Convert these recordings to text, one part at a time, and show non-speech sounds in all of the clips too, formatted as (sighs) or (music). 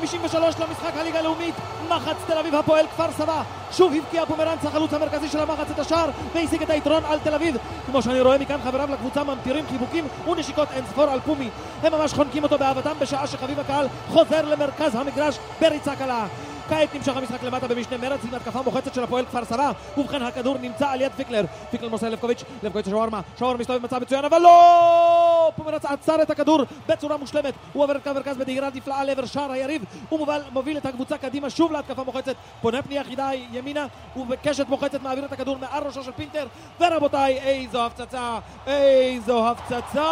53 למשחק הליגה הלאומית, מחץ תל אביב הפועל כפר סבא, שוב הבקיע פומרנץ החלוץ המרכזי של המחץ את השער והשיג את היתרון על תל אביב. כמו שאני רואה מכאן חבריו לקבוצה ממטירים חיבוקים ונשיקות אין ספור על פומי. הם ממש חונקים אותו באהבתם בשעה שחביב הקהל חוזר למרכז המגרש בריצה קלה. כעת נמשך המשחק למטה במשנה מרץ עם התקפה מוחצת של הפועל כפר סבא. ובכן הכדור נמצא על יד פיקלר. פיקלר מוסר לבקוביץ' לבקוביץ' שווארמה שווארמה מסתובב במצב מצוין אבל לא! פומרנץ עצר את הכדור בצורה מושלמת. הוא עובר את קו מרכז בדהירה נפלאה לעבר שער היריב. הוא מוביל, את הקבוצה קדימה שוב להתקפה מוחצת. פונה פנייה יחידה ימינה ובקשת מוחצת מעביר את הכדור מעל ראשו של פינטר. ורבותיי איזו הפצצה! איזו הפצצה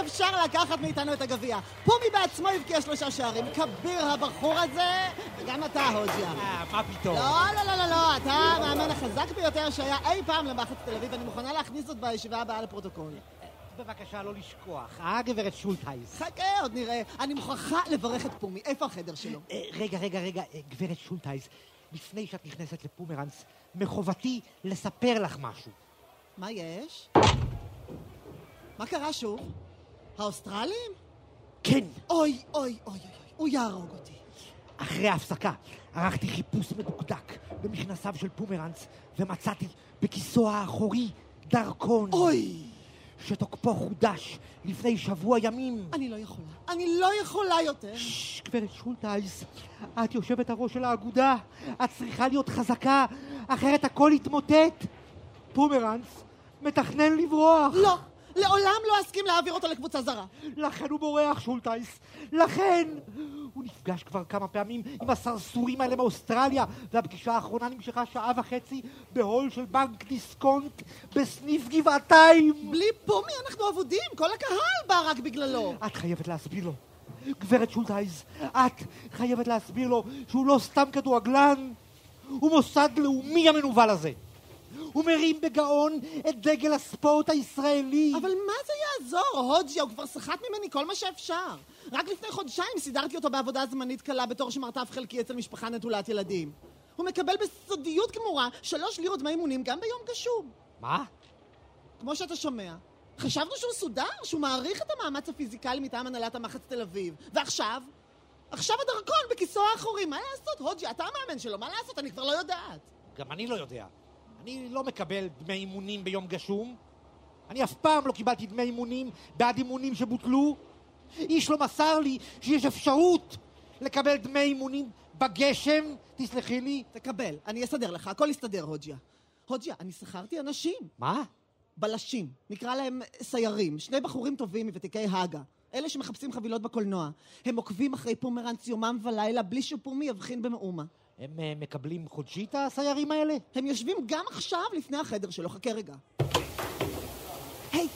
אפשר לקחת מאיתנו את הגביע. פומי בעצמו הבקיע שלושה שערים. כביר הבחור הזה, וגם אתה, הוג'יה. אה, מה פתאום לא, לא, לא, לא, לא, אתה המאמן החזק ביותר שהיה אי פעם למחץ תל אביב, ואני מוכנה להכניס זאת בישיבה הבאה לפרוטוקול. בבקשה לא לשכוח, אה גברת שולטהייס? חכה, עוד נראה. אני מוכרחה לברך את פומי. איפה החדר שלו? אה, רגע, רגע, רגע, אה, גברת שולטהייס, לפני שאת נכנסת לפומרנץ, מחובתי לספר לך משהו. מה יש? מה קרה שוב? האוסטרלים? כן, אוי, אוי, אוי, אוי, הוא יהרוג אותי. אחרי ההפסקה ערכתי חיפוש מדוקדק במכנסיו של פומרנץ, ומצאתי בכיסו האחורי דרכון. אוי! שתוקפו חודש לפני שבוע ימים. אני לא יכולה. אני לא יכולה יותר. ששש, גברת שולטהייס, את יושבת הראש של האגודה, את צריכה להיות חזקה, אחרת הכל יתמוטט. פומרנץ מתכנן לברוח. לא, לעולם לא אסכים להעביר אותו לקבוצה זרה. לכן הוא בורח, שולטהייס. לכן! הוא נפגש כבר כמה פעמים עם הסרסורים האלה מאוסטרליה, והפגישה האחרונה נמשכה שעה וחצי בהול של בנק דיסקונט בסניף גבעתיים. בלי פומי אנחנו אבודים, כל הקהל בא רק בגללו. את חייבת להסביר לו. גברת שולטהייס, את חייבת להסביר לו שהוא לא סתם כדורגלן, הוא מוסד לאומי המנוול הזה. הוא מרים בגאון את דגל הספורט הישראלי. אבל מה זה יעזור? הוג'יה, הוא כבר סחט ממני כל מה שאפשר. רק לפני חודשיים סידרתי אותו בעבודה זמנית קלה בתור שמרתף חלקי אצל משפחה נטולת ילדים. הוא מקבל בסודיות גמורה שלוש לירות דמי אימונים גם ביום גשום. מה? כמו שאתה שומע. חשבנו שהוא סודר, שהוא מעריך את המאמץ הפיזיקלי מטעם הנהלת המחץ תל אביב. ועכשיו? עכשיו הדרכון בכיסו האחורי. מה לעשות, הוג'יה? אתה המאמן שלו, מה לעשות? אני כבר לא יודעת. גם אני לא יודע. אני לא מקבל דמי אימונים ביום גשום. אני אף פעם לא קיבלתי דמי אימונים בעד אימונים שבוטלו. איש לא מסר לי שיש אפשרות לקבל דמי אימונים בגשם, תסלחי לי. תקבל, אני אסדר לך, הכל יסתדר, הוג'יה. הוג'יה, אני שכרתי אנשים. מה? בלשים, נקרא להם סיירים, שני בחורים טובים מוותיקי הגה. אלה שמחפשים חבילות בקולנוע. הם עוקבים אחרי פומרנץ יומם ולילה בלי שפומי יבחין במאומה. הם אה, מקבלים חודשית הסיירים האלה? הם יושבים גם עכשיו לפני החדר שלו, חכה רגע. היי,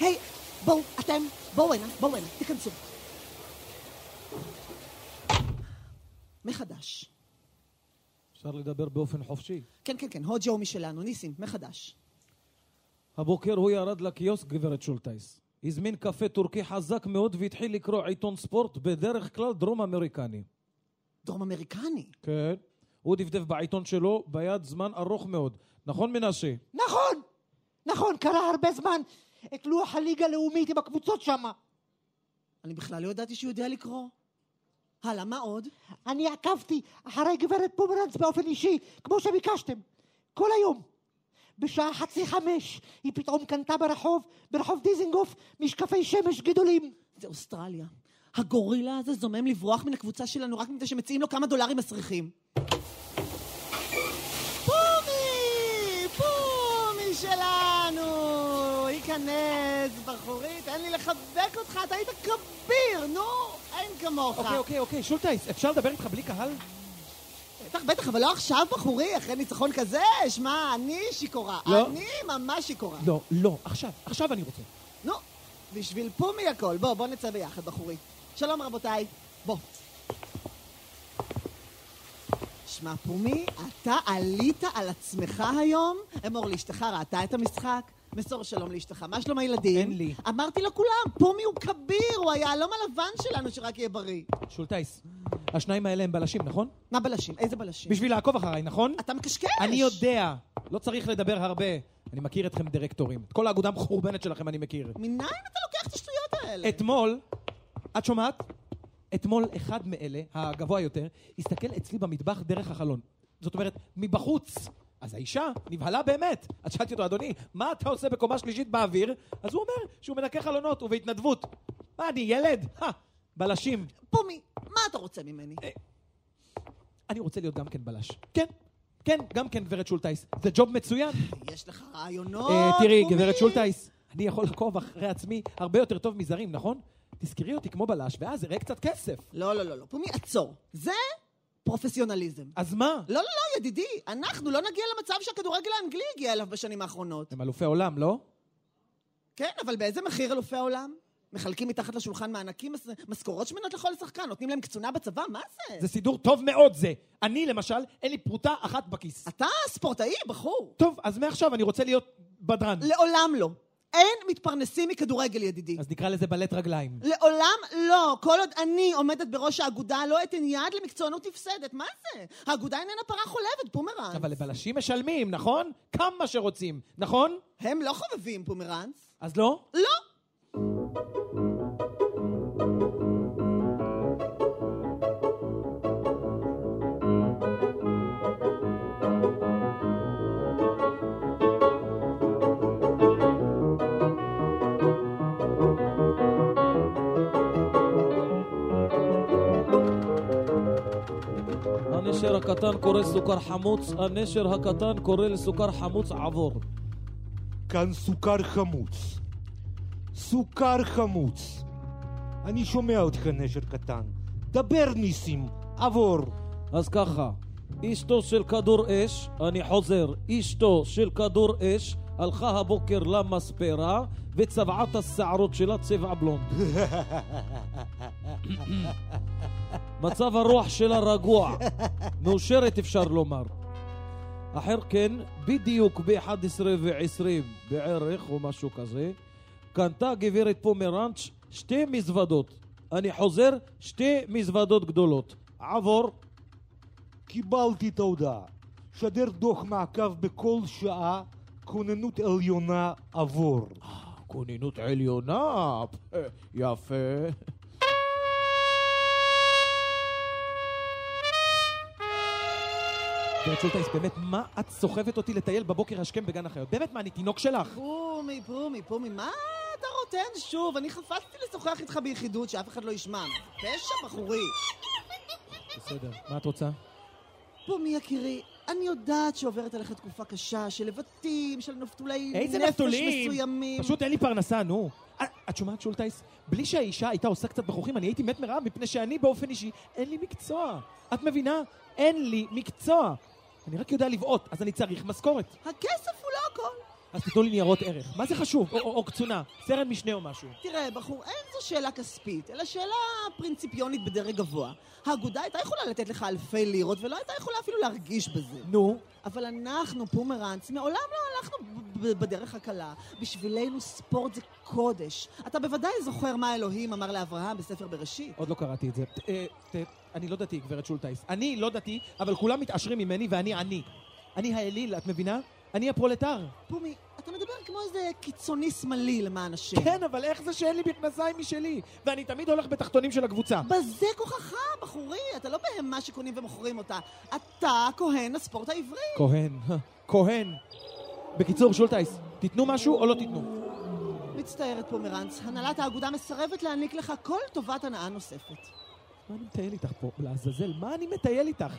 היי, בואו, אתם, בואו הנה, בואו הנה, תיכנסו. מחדש. אפשר לדבר באופן חופשי כן, כן, כן, הוג'ה הוא משלנו, ניסים, מחדש. הבוקר הוא ירד לקיוסק, גברת שולטייס. הזמין קפה טורקי חזק מאוד והתחיל לקרוא עיתון ספורט, בדרך כלל דרום אמריקני. דרום אמריקני. כן. הוא דפדף בעיתון שלו ביד זמן ארוך מאוד. נכון, מנשה? נכון! נכון, קרה הרבה זמן את לוח הליגה הלאומית עם הקבוצות שמה. אני בכלל לא ידעתי שהוא יודע לקרוא. הלאה, מה עוד? אני עקבתי אחרי גברת פומרנץ באופן אישי, כמו שביקשתם, כל היום. בשעה חצי חמש היא פתאום קנתה ברחוב, ברחוב דיזינגוף, משקפי שמש גדולים. זה אוסטרליה. הגורילה הזה זומם לברוח מן הקבוצה שלנו רק מפני שמציעים לו כמה דולרים מסריחים. פומי! פומי שלנו! היכנס, בחורי, תן לי לחבק אותך, אתה היית כביר, נו! אין כמוך. אוקיי, אוקיי, אוקיי, שולטייס, אפשר לדבר איתך בלי קהל? בטח, בטח, אבל לא עכשיו, בחורי, אחרי ניצחון כזה? שמע, אני שיכורה. לא. אני ממש שיכורה. לא, לא, עכשיו, עכשיו אני רוצה. נו, בשביל פומי הכל. בוא, בוא נצא ביחד, בחורי. שלום רבותיי. בוא. תשמע, פומי, אתה עלית על עצמך היום? אמור לאשתך ראתה את המשחק? מסור שלום לאשתך. מה שלום הילדים? אין לי. אמרתי לכולם, פומי הוא כביר, הוא היהלום הלבן שלנו, שרק יהיה בריא. שולטייס, השניים האלה הם בלשים, נכון? מה בלשים? איזה בלשים? בשביל לעקוב אחריי, נכון? אתה מקשקש! אני יודע, לא צריך לדבר הרבה. אני מכיר אתכם דירקטורים. את כל האגודה המחורבנת שלכם אני מכיר. מניין אתה לוקח את השטויות האלה? אתמול, את שומעת? אתמול אחד מאלה, הגבוה יותר, הסתכל אצלי במטבח דרך החלון. זאת אומרת, מבחוץ. אז האישה נבהלה באמת. אז שאלתי אותו, אדוני, מה אתה עושה בקומה שלישית באוויר? אז הוא אומר שהוא מנקה חלונות, ובהתנדבות. מה, אני ילד? הא, בלשים. פומי, מה אתה רוצה ממני? אני רוצה להיות גם כן בלש. כן, כן, גם כן, גברת שולטייס. זה ג'וב מצוין. יש לך רעיונות, אה, תראי, פומי? גברת שולטייס, אני יכול לעקוב אחרי עצמי הרבה יותר טוב מזרים, נכון? תזכרי אותי כמו בלש, ואז אראה קצת כסף. לא, לא, לא, לא. פומי, עצור. זה פרופסיונליזם. אז מה? לא, לא, לא, ידידי, אנחנו לא נגיע למצב שהכדורגל האנגלי הגיע אליו בשנים האחרונות. הם אלופי עולם, לא? כן, אבל באיזה מחיר אלופי העולם? מחלקים מתחת לשולחן מענקים, מס- משכורות שמנות לכל שחקן, נותנים להם קצונה בצבא, מה זה? זה סידור טוב מאוד זה. אני, למשל, אין לי פרוטה אחת בכיס. אתה ספורטאי, בחור. טוב, אז מעכשיו אני רוצה להיות בדרן. לעולם לא. אין מתפרנסים מכדורגל, ידידי. אז נקרא לזה בלט רגליים. לעולם לא. כל עוד אני עומדת בראש האגודה, לא אתן יד למקצוענות נפסדת. מה זה? האגודה איננה פרה חולבת, פומרנץ. אבל לבלשים משלמים, נכון? כמה שרוצים, נכון? הם לא חובבים, פומרנץ. אז לא? לא. הנשר הקטן קורא סוכר חמוץ, הנשר הקטן קורא לסוכר חמוץ עבור. כאן סוכר חמוץ. סוכר חמוץ. אני שומע אותך, נשר קטן. דבר, ניסים, עבור. אז ככה, אשתו של כדור אש, אני חוזר, אשתו של כדור אש הלכה הבוקר למספרה וצבעה את השערות שלה צבע בלונד. מצב הרוח שלה רגוע, מאושרת אפשר לומר. אחר כן, בדיוק ב-11 ו-20 בערך, או משהו כזה, קנתה גברת פומרנץ' שתי מזוודות. אני חוזר, שתי מזוודות גדולות. עבור, קיבלתי את ההודעה. שדר דוח מעקב בכל שעה, כוננות עליונה עבור. כוננות עליונה, יפה. גברת שולטייס, באמת, מה את סוחבת אותי לטייל בבוקר השכם בגן החיות? באמת, מה, אני תינוק שלך? פומי, פומי, פומי, מה אתה רוטן שוב? אני חפצתי לשוחח איתך ביחידות, שאף אחד לא ישמע. פשע, בחורי. בסדר, מה את רוצה? פומי, יקירי, אני יודעת שעוברת עליך תקופה קשה של לבטים, של נפתולי נפש נפתולים? מסוימים. פשוט אין לי פרנסה, נו. את- את שומעת, שולטייס? בלי שהאישה הייתה עושה קצת בחוכים, אני הייתי מת מרעב, מפני שאני באופן אישי, אין לי מקצוע. את מבינה? אין לי מקצוע. אני רק יודע לבעוט, אז אני צריך משכורת. הכסף הוא לא הכל. אז תיתנו לי ניירות ערך. מה זה חשוב? או, או, או קצונה, סרן משנה או משהו. תראה, בחור, אין זו שאלה כספית, אלא שאלה פרינציפיונית בדרג גבוה. האגודה הייתה יכולה לתת לך אלפי לירות, ולא הייתה יכולה אפילו להרגיש בזה. נו, אבל אנחנו, פומרנץ, מעולם לא הלכנו בדרך הקלה. בשבילנו ספורט זה קודש. אתה בוודאי זוכר מה אלוהים אמר לאברהם בספר בראשית. עוד לא קראתי את זה. ת- אה, ת- אני לא דתי, גברת שולטייס. אני לא דתי, אבל כולם מתעשרים ממני ואני עני. אני האליל, את מבינה? אני הפרולטר. פומי, אתה מדבר כמו איזה קיצוני שמאלי למען השם. כן, אבל איך זה שאין לי מכנסיים משלי? ואני תמיד הולך בתחתונים של הקבוצה. בזה כוחך, בחורי. אתה לא בהמה שקונים ומוכרים אותה. אתה כהן הספורט העברי. כהן, (laughs) כהן. בקיצור, שולטייס, תיתנו משהו או לא תיתנו? מצטערת פומרנץ, הנהלת האגודה מסרבת להעניק לך כל טובת הנאה נוספת. מה אני מטייל איתך פה? לעזאזל, מה אני מטייל איתך?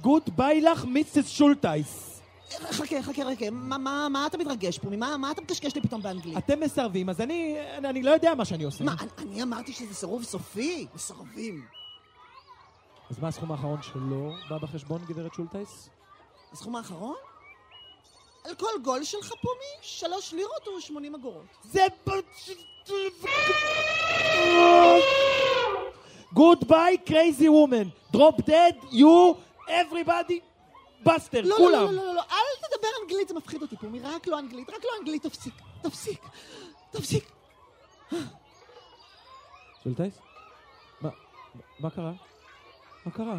Goodbye לך, Mrs. שולטייס. חכה, חכה, חכה, מה, מה, מה אתה מתרגש פה? מה, מה אתה מקשקש לי פתאום באנגלית? אתם מסרבים, אז אני, אני, אני לא יודע מה שאני עושה. מה, אני, אני אמרתי שזה סירוב סופי? מסרבים. אז מה הסכום האחרון שלא בא בחשבון, גברת שולטייס? הסכום האחרון? על כל גול שלך, פומי, שלוש לירות ושמונים אגורות. זה... Goodbye, crazy woman. Drop dead, you everybody, bastard, לא, כולם. לא, לא, לא, לא, לא, אל תדבר אנגלית, זה מפחיד אותי, פומי, רק לא אנגלית, רק לא אנגלית, תפסיק, תפסיק, תפסיק. שולטייס? מה, מה קרה? מה קרה?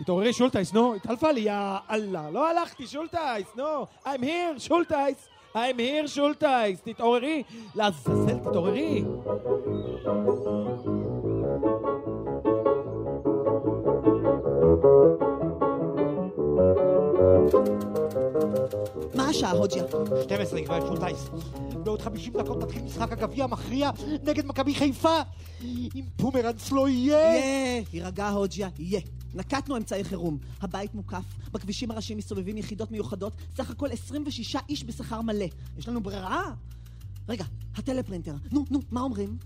תתעוררי שולטייס, נו, התחלפה לי, יא אללה. לא הלכתי, שולטייס, נו. I'm here, שולטייס. I'm here, שולטייס. תתעוררי. לעזאזל, תתעוררי. מה השעה, הוג'יה? 12 גברת שולטייס. בעוד 50 דקות מתחיל משחק הגביע המכריע נגד מכבי חיפה. אם פומרנץ לא יהיה... יהיה, יירגע הוג'יה, יהיה. נקטנו אמצעי חירום. הבית מוקף, בכבישים הראשיים מסתובבים יחידות מיוחדות, סך הכל 26 איש בשכר מלא. יש לנו ברירה? רגע, הטלפרינטר. נו, נו, מה אומרים?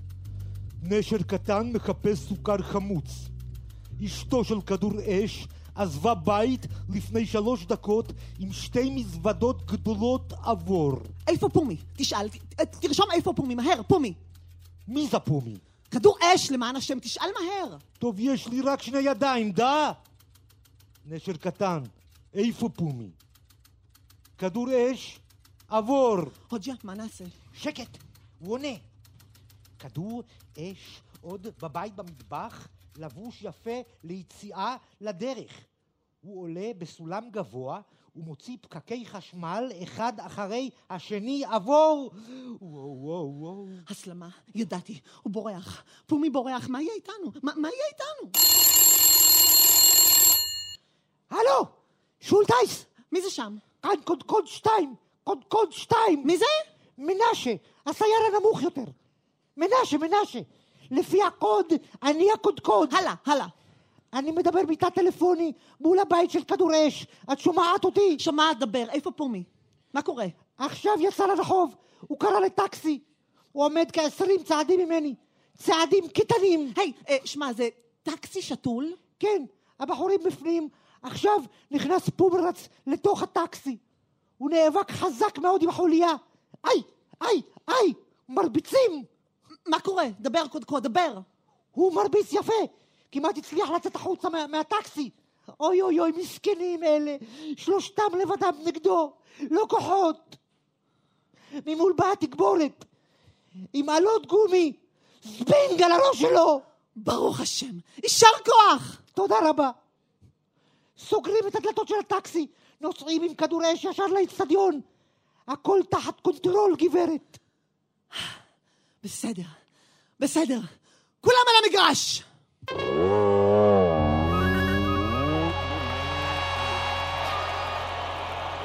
נשר קטן מחפש סוכר חמוץ. אשתו של כדור אש עזבה בית לפני שלוש דקות עם שתי מזוודות גדולות עבור. איפה פומי? תשאל, ת- תרשום איפה פומי, מהר, פומי. מי זה פומי? כדור אש, למען השם, תשאל מהר. טוב, יש לי רק שני ידיים, דה? נשר קטן, איפה פומי? כדור אש, עבור. הוג'יה, מה נעשה? שקט, הוא עונה. כדור אש עוד בבית במטבח, לבוש יפה ליציאה לדרך. הוא עולה בסולם גבוה ומוציא פקקי חשמל אחד אחרי השני עבור. וואו וואו וואו. הסלמה, ידעתי, הוא בורח. פומי בורח, מה יהיה איתנו? מה, מה יהיה איתנו? הלו! שולטייס! מי זה שם? כאן קודקוד שתיים! קודקוד שתיים! מי זה? מנשה, הסייר הנמוך יותר. מנשה, מנשה. לפי הקוד, אני הקודקוד. הלאה, הלאה. אני מדבר באיתה טלפוני מול הבית של כדור אש. את שומעת אותי? שומעת, דבר, איפה פומי? מה קורה? עכשיו יצא לרחוב, הוא קרא לטקסי. הוא עומד כעשרים צעדים ממני. צעדים קטנים. היי, אה, שמע, זה טקסי שתול? כן, הבחורים בפנים. עכשיו נכנס פומרץ לתוך הטקסי. הוא נאבק חזק מאוד עם החוליה. איי, איי, איי, מרביצים. מה קורה? דבר קודקוד, דבר. הוא מרביץ יפה. כמעט הצליח לצאת החוצה מה, מהטקסי. אוי אוי אוי, מסכנים אלה. שלושתם לבדם נגדו. לא כוחות. ממול באה תגבורת. עם עלות גומי. זבינג על הראש שלו. ברוך השם. יישר כוח! תודה רבה. סוגרים את הדלתות של הטקסי. נוסעים עם כדור אש ישר לאצטדיון. הכל תחת control, גברת. (sighs) בסדר, בסדר. כולם על המגרש!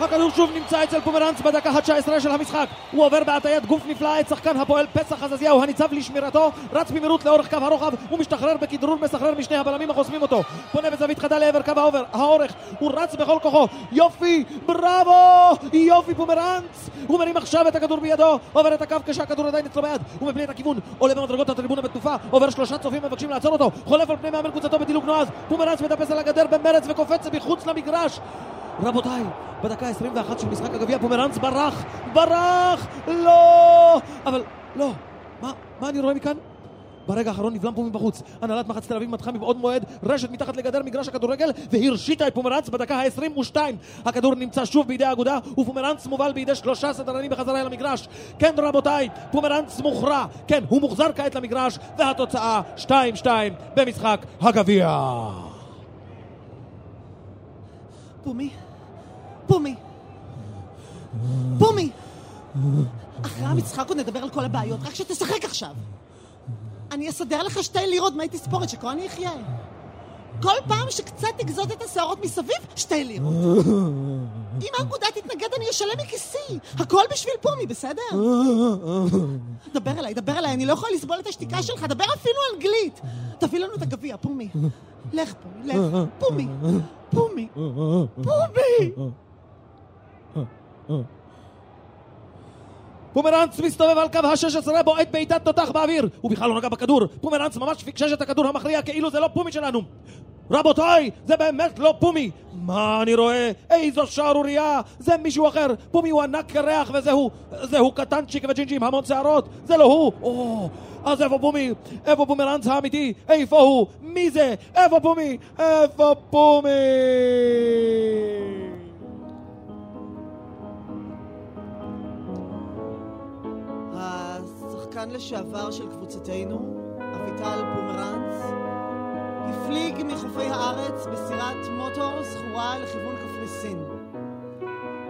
הכדור שוב נמצא אצל פומרנץ בדקה ה-19 של המשחק. הוא עובר בהטיית גוף נפלאה את שחקן הפועל פסח עזזיהו הניצב לשמירתו, רץ במהירות לאורך קו הרוחב ומשתחרר בכדרור מסחרר משני הבלמים החוסמים אותו. פונה בזווית חדה לעבר קו האובר, האורך, הוא רץ בכל כוחו. יופי, בראבו! יופי פומרנץ! הוא מרים עכשיו את הכדור בידו, עובר את הקו כשהכדור עדיין אצלו ביד. הוא מפנה את הכיוון, עולה במדרגות הטריבונה בתנופה, עובר שלושה צופים מבקשים לעצור אותו, חולף על פני מאמן קבוצתו בדילוג נועז. פומרנץ מטפס על הגדר במרץ וקופץ מחוץ למגרש. רבותיי, בדקה ה-21 של משחק הגביע פומרנץ ברח, ברח, לא! אבל לא, מה, מה אני רואה מכאן? ברגע האחרון נבלם פה מבחוץ. הנהלת מחץ תל אביב מתחה מבעוד מועד רשת מתחת לגדר מגרש הכדורגל והרשיתה את פומרנץ בדקה ה-22. הכדור נמצא שוב בידי האגודה ופומרנץ מובל בידי שלושה סדרנים בחזרה אל המגרש. כן רבותיי, פומרנץ מוכרע. כן, הוא מוחזר כעת למגרש והתוצאה 2-2 במשחק הגביע. פומי, פומי, פומי! אחרי המשחק עוד נדבר על כל הבעיות, רק שתשחק עכשיו. אני אסדר לך שתי לירות דמי תספורת, שכהני יחיה. כל פעם שקצת תגזוז את השערות מסביב, שתי לירות. אם האגודה תתנגד, אני אשלם מכיסי. הכל בשביל פומי, בסדר? דבר אליי, דבר אליי, אני לא יכולה לסבול את השתיקה שלך, דבר אפילו אנגלית. תביא לנו את הגביע, פומי. לך, פומי, לך. פומי, פומי, פומי! פומרנץ מסתובב על קו ה-16, בועט בעיטת תותח באוויר. הוא בכלל לא נגע בכדור. פומרנץ ממש פיקשש את הכדור המכריע כאילו זה לא פומי שלנו. רבותיי, זה באמת לא פומי! מה אני רואה? איזו שערורייה! זה מישהו אחר! פומי הוא ענק קרח וזהו... זהו קטנצ'יק וג'ינג'י עם המון שערות! זה לא הוא! או... אז איפה פומי? איפה פומרנץ האמיתי? איפה הוא? מי זה? איפה פומי? איפה פומי? השחקן לשעבר של קבוצתנו, אביטל פומרנץ, הפליג מחופי הארץ בסירת מוטור זכורה לכיוון קפריסין.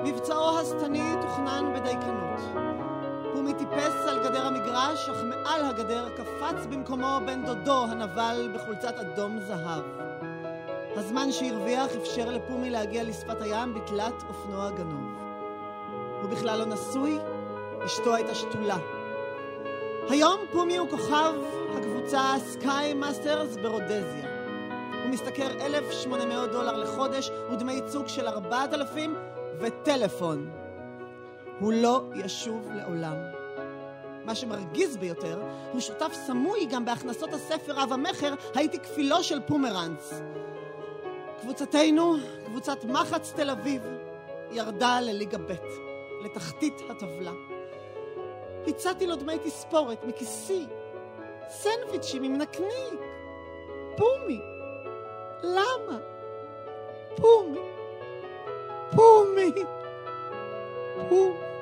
מבצעו השטני תוכנן בדייקנות. הוא מטיפס על גדר המגרש, אך מעל הגדר קפץ במקומו בן דודו הנבל בחולצת אדום זהב. הזמן שהרוויח אפשר לפומי להגיע לשפת הים בתלת אופנוע גנוב. הוא בכלל לא נשוי, אשתו הייתה שתולה. היום פומי הוא כוכב הקבוצה סקאי מאסטרס ברודזיה. הוא משתכר 1,800 דולר לחודש ודמי ייצוג של 4,000 וטלפון. הוא לא ישוב לעולם. מה שמרגיז ביותר, הוא שותף סמוי גם בהכנסות הספר רב המכר "הייתי כפילו של פומרנץ". קבוצתנו, קבוצת מחץ תל אביב, ירדה לליגה ב', לתחתית הטבלה. הצעתי לו דמי תספורת מכיסי, סנדוויצ'ים עם נקניק. פומי, למה? פומי, פומי, פומי.